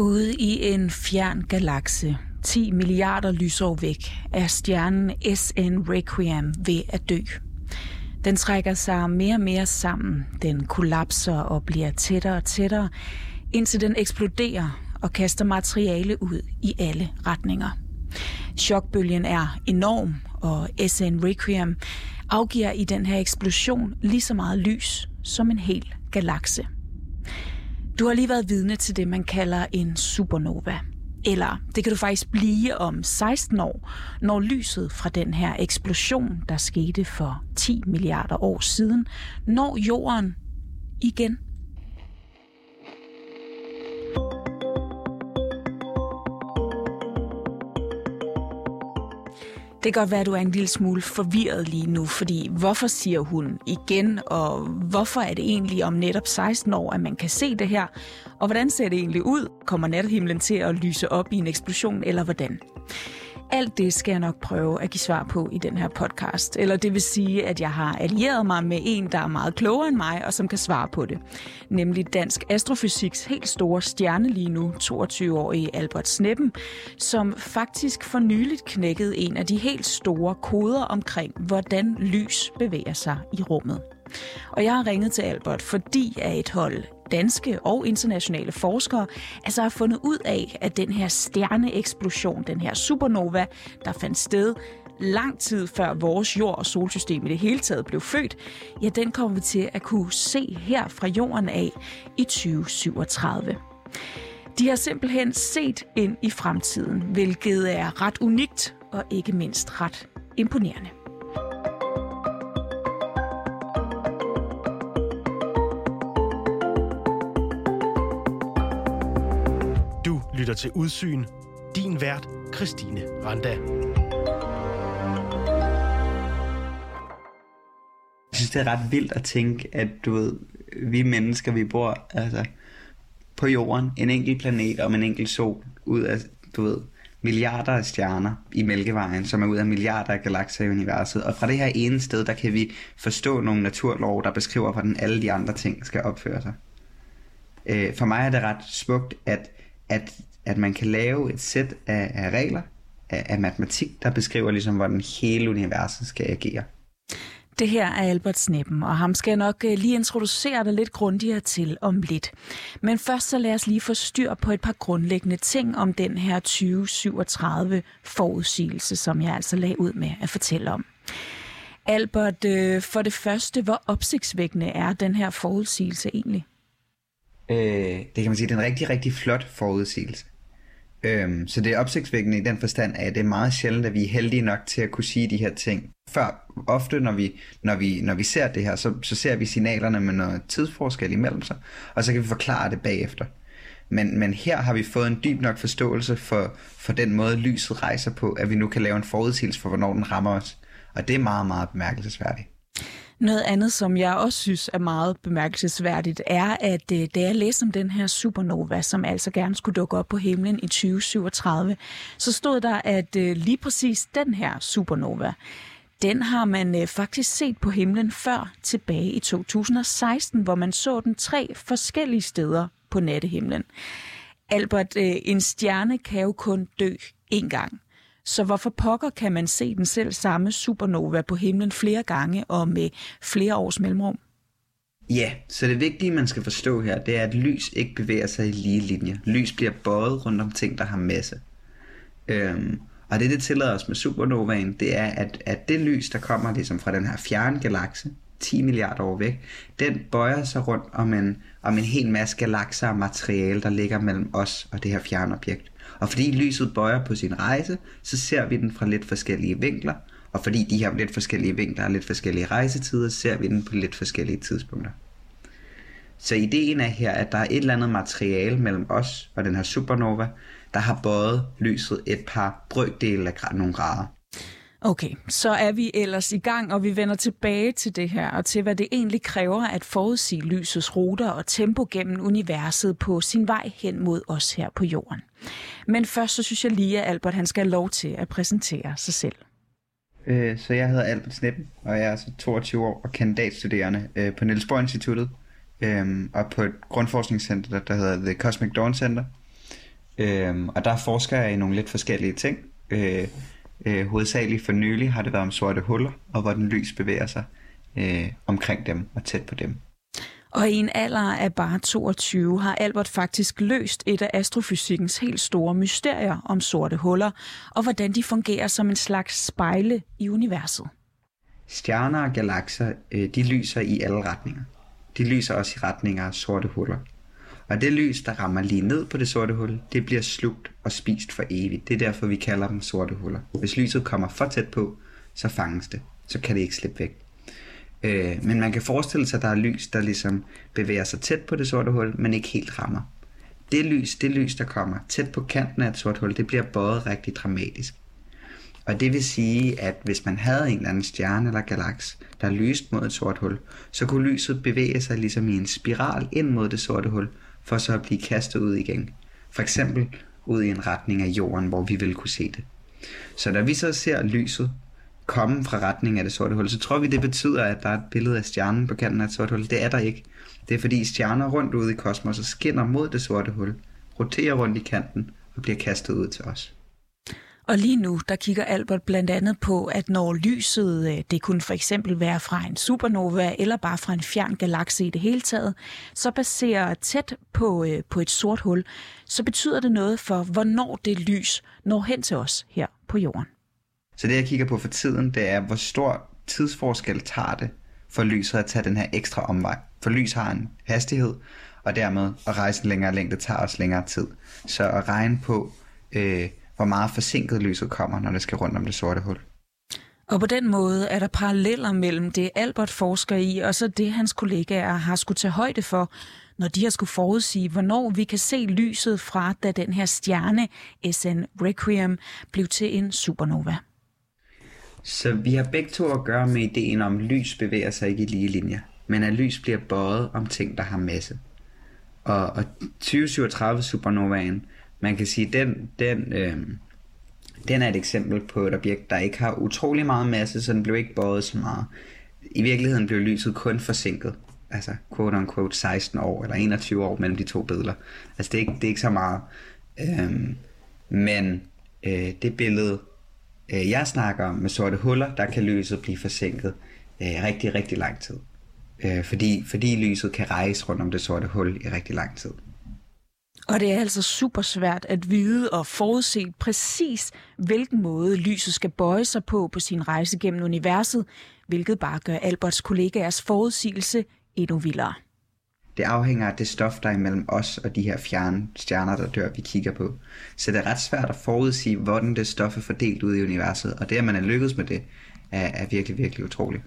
Ude i en fjern galakse, 10 milliarder lysår væk, er stjernen SN Requiem ved at dø. Den trækker sig mere og mere sammen. Den kollapser og bliver tættere og tættere, indtil den eksploderer og kaster materiale ud i alle retninger. Chokbølgen er enorm, og SN Requiem afgiver i den her eksplosion lige så meget lys som en hel galakse. Du har lige været vidne til det, man kalder en supernova. Eller det kan du faktisk blive om 16 år, når lyset fra den her eksplosion, der skete for 10 milliarder år siden, når jorden igen Det kan godt være, at du er en lille smule forvirret lige nu, fordi hvorfor siger hun igen, og hvorfor er det egentlig om netop 16 år, at man kan se det her, og hvordan ser det egentlig ud? Kommer nathimlen til at lyse op i en eksplosion, eller hvordan? Alt det skal jeg nok prøve at give svar på i den her podcast. Eller det vil sige, at jeg har allieret mig med en, der er meget klogere end mig, og som kan svare på det. Nemlig Dansk Astrofysiks helt store stjerne lige nu, 22-årige Albert Sneppen, som faktisk for nyligt knækkede en af de helt store koder omkring, hvordan lys bevæger sig i rummet. Og jeg har ringet til Albert, fordi af et hold danske og internationale forskere altså har fundet ud af, at den her stjerneeksplosion, den her supernova, der fandt sted lang tid før vores jord- og solsystem i det hele taget blev født, ja, den kommer vi til at kunne se her fra jorden af i 2037. De har simpelthen set ind i fremtiden, hvilket er ret unikt og ikke mindst ret imponerende. Lytter til Udsyn. Din vært, Christine Randa. Jeg synes, det er ret vildt at tænke, at du ved, vi mennesker, vi bor altså, på jorden, en enkelt planet og en enkelt sol, ud af, du ved, milliarder af stjerner i Mælkevejen, som er ud af milliarder af galakser i universet. Og fra det her ene sted, der kan vi forstå nogle naturlov, der beskriver, hvordan alle de andre ting skal opføre sig. Øh, for mig er det ret smukt, at, at at man kan lave et sæt af, af regler, af, af matematik, der beskriver ligesom, hvordan hele universet skal agere. Det her er Albert Sneppen, og ham skal jeg nok øh, lige introducere dig lidt grundigere til om lidt. Men først så lad os lige få styr på et par grundlæggende ting om den her 2037 forudsigelse, som jeg altså lagde ud med at fortælle om. Albert, øh, for det første, hvor opsigtsvækkende er den her forudsigelse egentlig? Øh, det kan man sige, det er en rigtig, rigtig flot forudsigelse. Øhm, så det er opsigtsvækkende i den forstand, at det er meget sjældent, at vi er heldige nok til at kunne sige de her ting. Før, ofte når vi, når vi, når vi ser det her, så, så ser vi signalerne med noget tidsforskel imellem sig, og så kan vi forklare det bagefter. Men, men her har vi fået en dyb nok forståelse for, for den måde, lyset rejser på, at vi nu kan lave en forudsigelse for, hvornår den rammer os. Og det er meget, meget bemærkelsesværdigt. Noget andet, som jeg også synes er meget bemærkelsesværdigt, er, at øh, da jeg læste om den her supernova, som altså gerne skulle dukke op på himlen i 2037, så stod der, at øh, lige præcis den her supernova, den har man øh, faktisk set på himlen før tilbage i 2016, hvor man så den tre forskellige steder på nattehimlen. Albert, øh, en stjerne kan jo kun dø én gang. Så hvorfor pokker kan man se den selv samme supernova på himlen flere gange og med flere års mellemrum? Ja, så det vigtige, man skal forstå her, det er, at lys ikke bevæger sig i lige linje. Lys bliver bøjet rundt om ting, der har masse. Øhm, og det, det tillader os med supernovaen, det er, at, at det lys, der kommer ligesom fra den her fjerne galakse, 10 milliarder år væk, den bøjer sig rundt om en, om en hel masse galakser og materiale, der ligger mellem os og det her fjerne objekt. Og fordi lyset bøjer på sin rejse, så ser vi den fra lidt forskellige vinkler, og fordi de her lidt forskellige vinkler og lidt forskellige rejsetider, ser vi den på lidt forskellige tidspunkter. Så ideen er her, at der er et eller andet materiale mellem os og den her supernova, der har bøjet lyset et par brøkdele af nogle grader. Okay, så er vi ellers i gang, og vi vender tilbage til det her, og til hvad det egentlig kræver at forudsige lysets ruter og tempo gennem universet på sin vej hen mod os her på jorden. Men først så synes jeg lige, at Albert han skal have lov til at præsentere sig selv. Øh, så jeg hedder Albert Sneppen, og jeg er altså 22 år og kandidatstuderende øh, på Niels Bohr Instituttet, øh, og på et grundforskningscenter, der hedder The Cosmic Dawn Center. Øhm, og der forsker jeg i nogle lidt forskellige ting. Øh, øh, hovedsageligt for nylig har det været om sorte huller, og hvordan lys bevæger sig øh, omkring dem og tæt på dem. Og i en alder af bare 22 har Albert faktisk løst et af astrofysikkens helt store mysterier om sorte huller, og hvordan de fungerer som en slags spejle i universet. Stjerner og galakser, øh, de lyser i alle retninger. De lyser også i retninger af sorte huller. Og det lys, der rammer lige ned på det sorte hul, det bliver slugt og spist for evigt. Det er derfor, vi kalder dem sorte huller. Hvis lyset kommer for tæt på, så fanges det. Så kan det ikke slippe væk. Øh, men man kan forestille sig, at der er lys, der ligesom bevæger sig tæt på det sorte hul, men ikke helt rammer. Det lys, det lys, der kommer tæt på kanten af et sort hul, det bliver bøjet rigtig dramatisk. Og det vil sige, at hvis man havde en eller anden stjerne eller galaks, der lyste mod et sort hul, så kunne lyset bevæge sig ligesom i en spiral ind mod det sorte hul, for så at blive kastet ud igen. For eksempel ud i en retning af jorden, hvor vi vil kunne se det. Så når vi så ser lyset komme fra retning af det sorte hul, så tror vi, det betyder, at der er et billede af stjernen på kanten af et sort hul. Det er der ikke. Det er fordi stjerner rundt ude i kosmos og skinner mod det sorte hul, roterer rundt i kanten og bliver kastet ud til os. Og lige nu, der kigger Albert blandt andet på, at når lyset, øh, det kunne for eksempel være fra en supernova eller bare fra en fjern galakse i det hele taget, så baserer tæt på, øh, på et sort hul, så betyder det noget for, hvornår det lys når hen til os her på jorden. Så det, jeg kigger på for tiden, det er, hvor stor tidsforskel tager det for lyset at tage den her ekstra omvej. For lys har en hastighed, og dermed at rejse en længere længde tager også længere tid. Så at regne på, øh, hvor meget forsinket lyset kommer, når det skal rundt om det sorte hul. Og på den måde er der paralleller mellem det, Albert forsker i, og så det, hans kollegaer har skulle tage højde for, når de har skulle forudsige, hvornår vi kan se lyset fra, da den her stjerne, SN Requiem, blev til en supernova. Så vi har begge to at gøre med ideen om, at lys bevæger sig ikke i lige linjer, men at lys bliver bøjet om ting, der har masse. Og, og 2037 supernovaen, man kan sige, den, den, øh, den er et eksempel på et objekt, der ikke har utrolig meget masse, så den blev ikke bøjet så meget. I virkeligheden blev lyset kun forsinket. Altså quote on quote 16 år eller 21 år mellem de to billeder. Altså det er ikke, det er ikke så meget. Øh, men øh, det billede, Øh, jeg snakker om med sorte huller, der kan lyset blive forsinket øh, rigtig, rigtig lang tid. Øh, fordi, fordi lyset kan rejse rundt om det sorte hul i rigtig lang tid. Og det er altså super svært at vide og forudse præcis, hvilken måde lyset skal bøje sig på på sin rejse gennem universet, hvilket bare gør Alberts kollegaers forudsigelse endnu vildere. Det afhænger af det stof, der er imellem os og de her fjerne stjerner, der dør, vi kigger på. Så det er ret svært at forudsige, hvordan det stof er fordelt ud i universet, og det, at man er lykkedes med det, er, er virkelig, virkelig utroligt.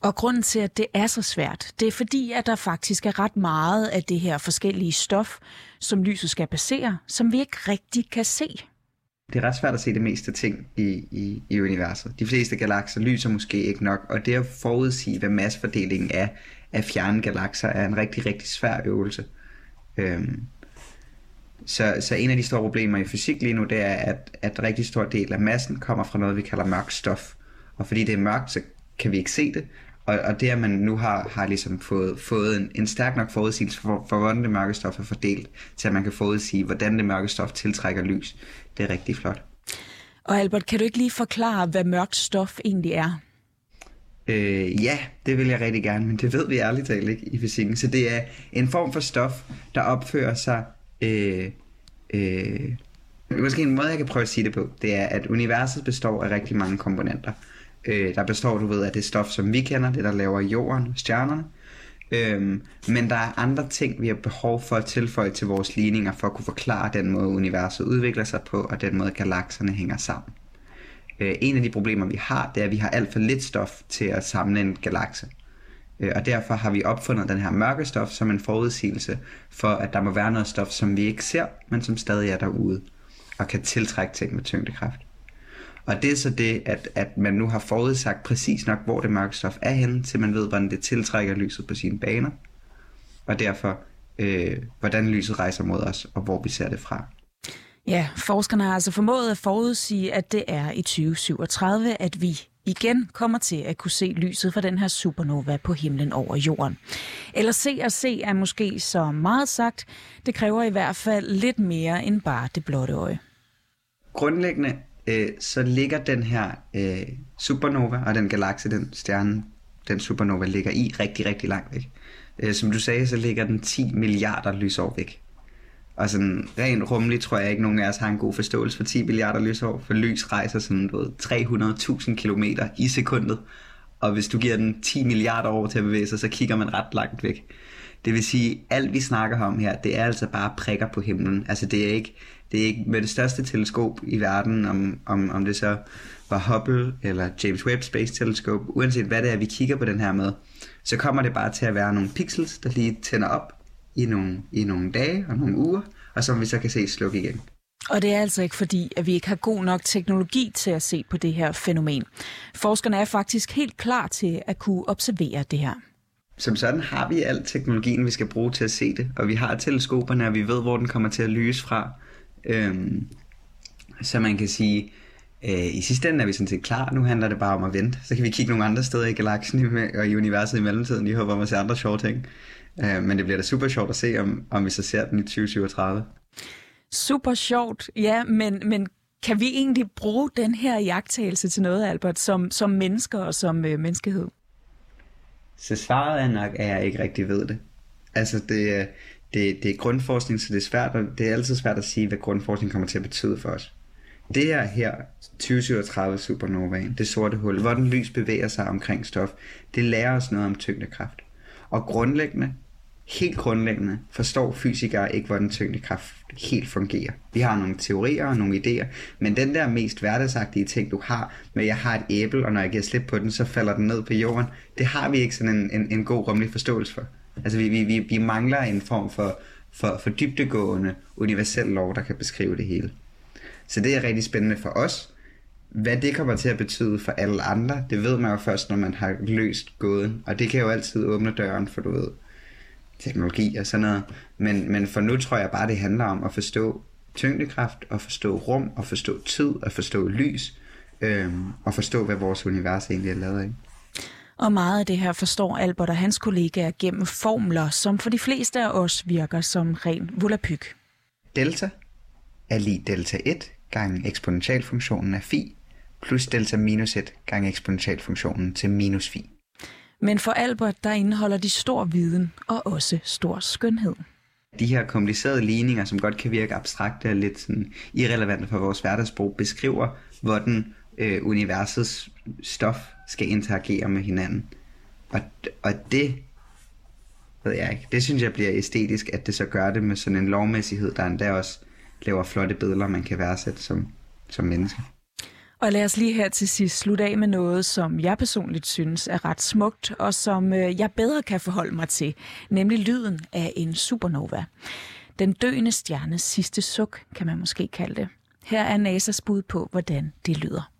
Og grunden til, at det er så svært, det er fordi, at der faktisk er ret meget af det her forskellige stof, som lyset skal passere, som vi ikke rigtig kan se. Det er ret svært at se det meste ting i, i, i universet. De fleste galakser lyser måske ikke nok, og det at forudsige, hvad massefordelingen er af fjerne galakser, er en rigtig, rigtig svær øvelse. Øhm, så, så en af de store problemer i fysik lige nu, det er, at, at en rigtig stor del af massen kommer fra noget, vi kalder mørkt stof. Og fordi det er mørkt, så kan vi ikke se det, og, og det, at man nu har, har ligesom fået, fået en, en stærk nok forudsigelse for, for, hvordan det mørke stof er fordelt, til at man kan forudsige, hvordan det mørke stof tiltrækker lys, det er rigtig flot. Og Albert, kan du ikke lige forklare, hvad mørkt stof egentlig er? Øh, ja, det vil jeg rigtig gerne, men det ved vi ærligt talt ikke i fysikken. Så det er en form for stof, der opfører sig... Øh, øh, måske en måde, jeg kan prøve at sige det på, det er, at universet består af rigtig mange komponenter. Øh, der består, du ved, af det stof, som vi kender, det der laver jorden stjernerne. Øhm, men der er andre ting, vi har behov for at tilføje til vores ligninger, for at kunne forklare den måde, universet udvikler sig på, og den måde, galakserne hænger sammen. Øh, en af de problemer, vi har, det er, at vi har alt for lidt stof til at samle en galakse. Øh, og derfor har vi opfundet den her mørke stof som en forudsigelse for, at der må være noget stof, som vi ikke ser, men som stadig er derude, og kan tiltrække ting med tyngdekraft. Og det er så det, at, at man nu har forudsagt præcis nok, hvor det mørke stof er henne, til man ved, hvordan det tiltrækker lyset på sine baner. Og derfor, øh, hvordan lyset rejser mod os, og hvor vi ser det fra. Ja, forskerne har altså formået at forudsige, at det er i 2037, at vi igen kommer til at kunne se lyset fra den her supernova på himlen over jorden. Eller se og se er måske så meget sagt. Det kræver i hvert fald lidt mere end bare det blotte øje. Grundlæggende øh, så ligger den her øh, supernova og den galakse, den stjerne, den supernova ligger i rigtig, rigtig langt væk. Øh, som du sagde, så ligger den 10 milliarder lysår væk. Og sådan rent rummeligt tror jeg ikke, nogen af os har en god forståelse for 10 milliarder lysår, for lys rejser sådan du ved, 300.000 km i sekundet. Og hvis du giver den 10 milliarder år til at bevæge sig, så kigger man ret langt væk. Det vil sige, alt vi snakker om her, det er altså bare prikker på himlen. Altså det er ikke, det er ikke med det største teleskop i verden, om, om, om det så var Hubble eller James Webb Space Telescope, uanset hvad det er, vi kigger på den her med, så kommer det bare til at være nogle pixels, der lige tænder op i nogle, i nogle dage og nogle uger, og som vi så kan se slukke igen. Og det er altså ikke fordi, at vi ikke har god nok teknologi til at se på det her fænomen. Forskerne er faktisk helt klar til at kunne observere det her. Som sådan har vi al teknologien, vi skal bruge til at se det, og vi har teleskoperne, og vi ved, hvor den kommer til at lyse fra. Øhm, så man kan sige, øh, i sidste ende er vi sådan set klar. Nu handler det bare om at vente. Så kan vi kigge nogle andre steder i galaksen og i universet i mellemtiden. Jeg håber om at se andre sjove ting. Øh, men det bliver da super sjovt at se, om, om vi så ser den i 2037. Super sjovt, ja, men, men kan vi egentlig bruge den her jagttagelse til noget, Albert, som, som mennesker og som øh, menneskehed? Så svaret er nok, at jeg ikke rigtig ved det. Altså, det, det, det er grundforskning, så det er, svært, det er altid svært at sige, hvad grundforskning kommer til at betyde for os. Det her her, 2037 supernovaen, det sorte hul, hvor den lys bevæger sig omkring stof, det lærer os noget om tyngdekraft. Og grundlæggende, helt grundlæggende, forstår fysikere ikke, hvordan tyngdekraft helt fungerer. Vi har nogle teorier og nogle idéer, men den der mest hverdagsagtige ting, du har med, at jeg har et æble, og når jeg giver slip på den, så falder den ned på jorden, det har vi ikke sådan en, en, en god rummelig forståelse for. Altså vi, vi, vi, vi mangler en form for, for, for dybdegående universel lov, der kan beskrive det hele. Så det er rigtig spændende for os. Hvad det kommer til at betyde for alle andre, det ved man jo først, når man har løst gåden. Og det kan jo altid åbne døren for, du ved, teknologi og sådan noget. Men, men for nu tror jeg bare, det handler om at forstå tyngdekraft, og forstå rum, og forstå tid, og forstå lys, øhm, og forstå, hvad vores univers egentlig er lavet af. Og meget af det her forstår Albert og hans kollegaer gennem formler, som for de fleste af os virker som ren volapyk. Delta er lige delta 1 gange eksponentialfunktionen af phi, plus delta minus 1 gange eksponentialfunktionen til minus phi. Men for Albert, der indeholder de stor viden og også stor skønhed. De her komplicerede ligninger, som godt kan virke abstrakte og lidt sådan irrelevante for vores hverdagsbrug, beskriver, hvordan øh, universets stof skal interagere med hinanden. Og, og det ved jeg ikke. Det synes jeg bliver æstetisk, at det så gør det med sådan en lovmæssighed, der endda også laver flotte billeder, man kan værdsætte som, som menneske. Og lad os lige her til sidst slutte af med noget, som jeg personligt synes er ret smukt, og som øh, jeg bedre kan forholde mig til, nemlig lyden af en supernova. Den døende stjernes sidste suk, kan man måske kalde det. Her er NASA's bud på, hvordan det lyder.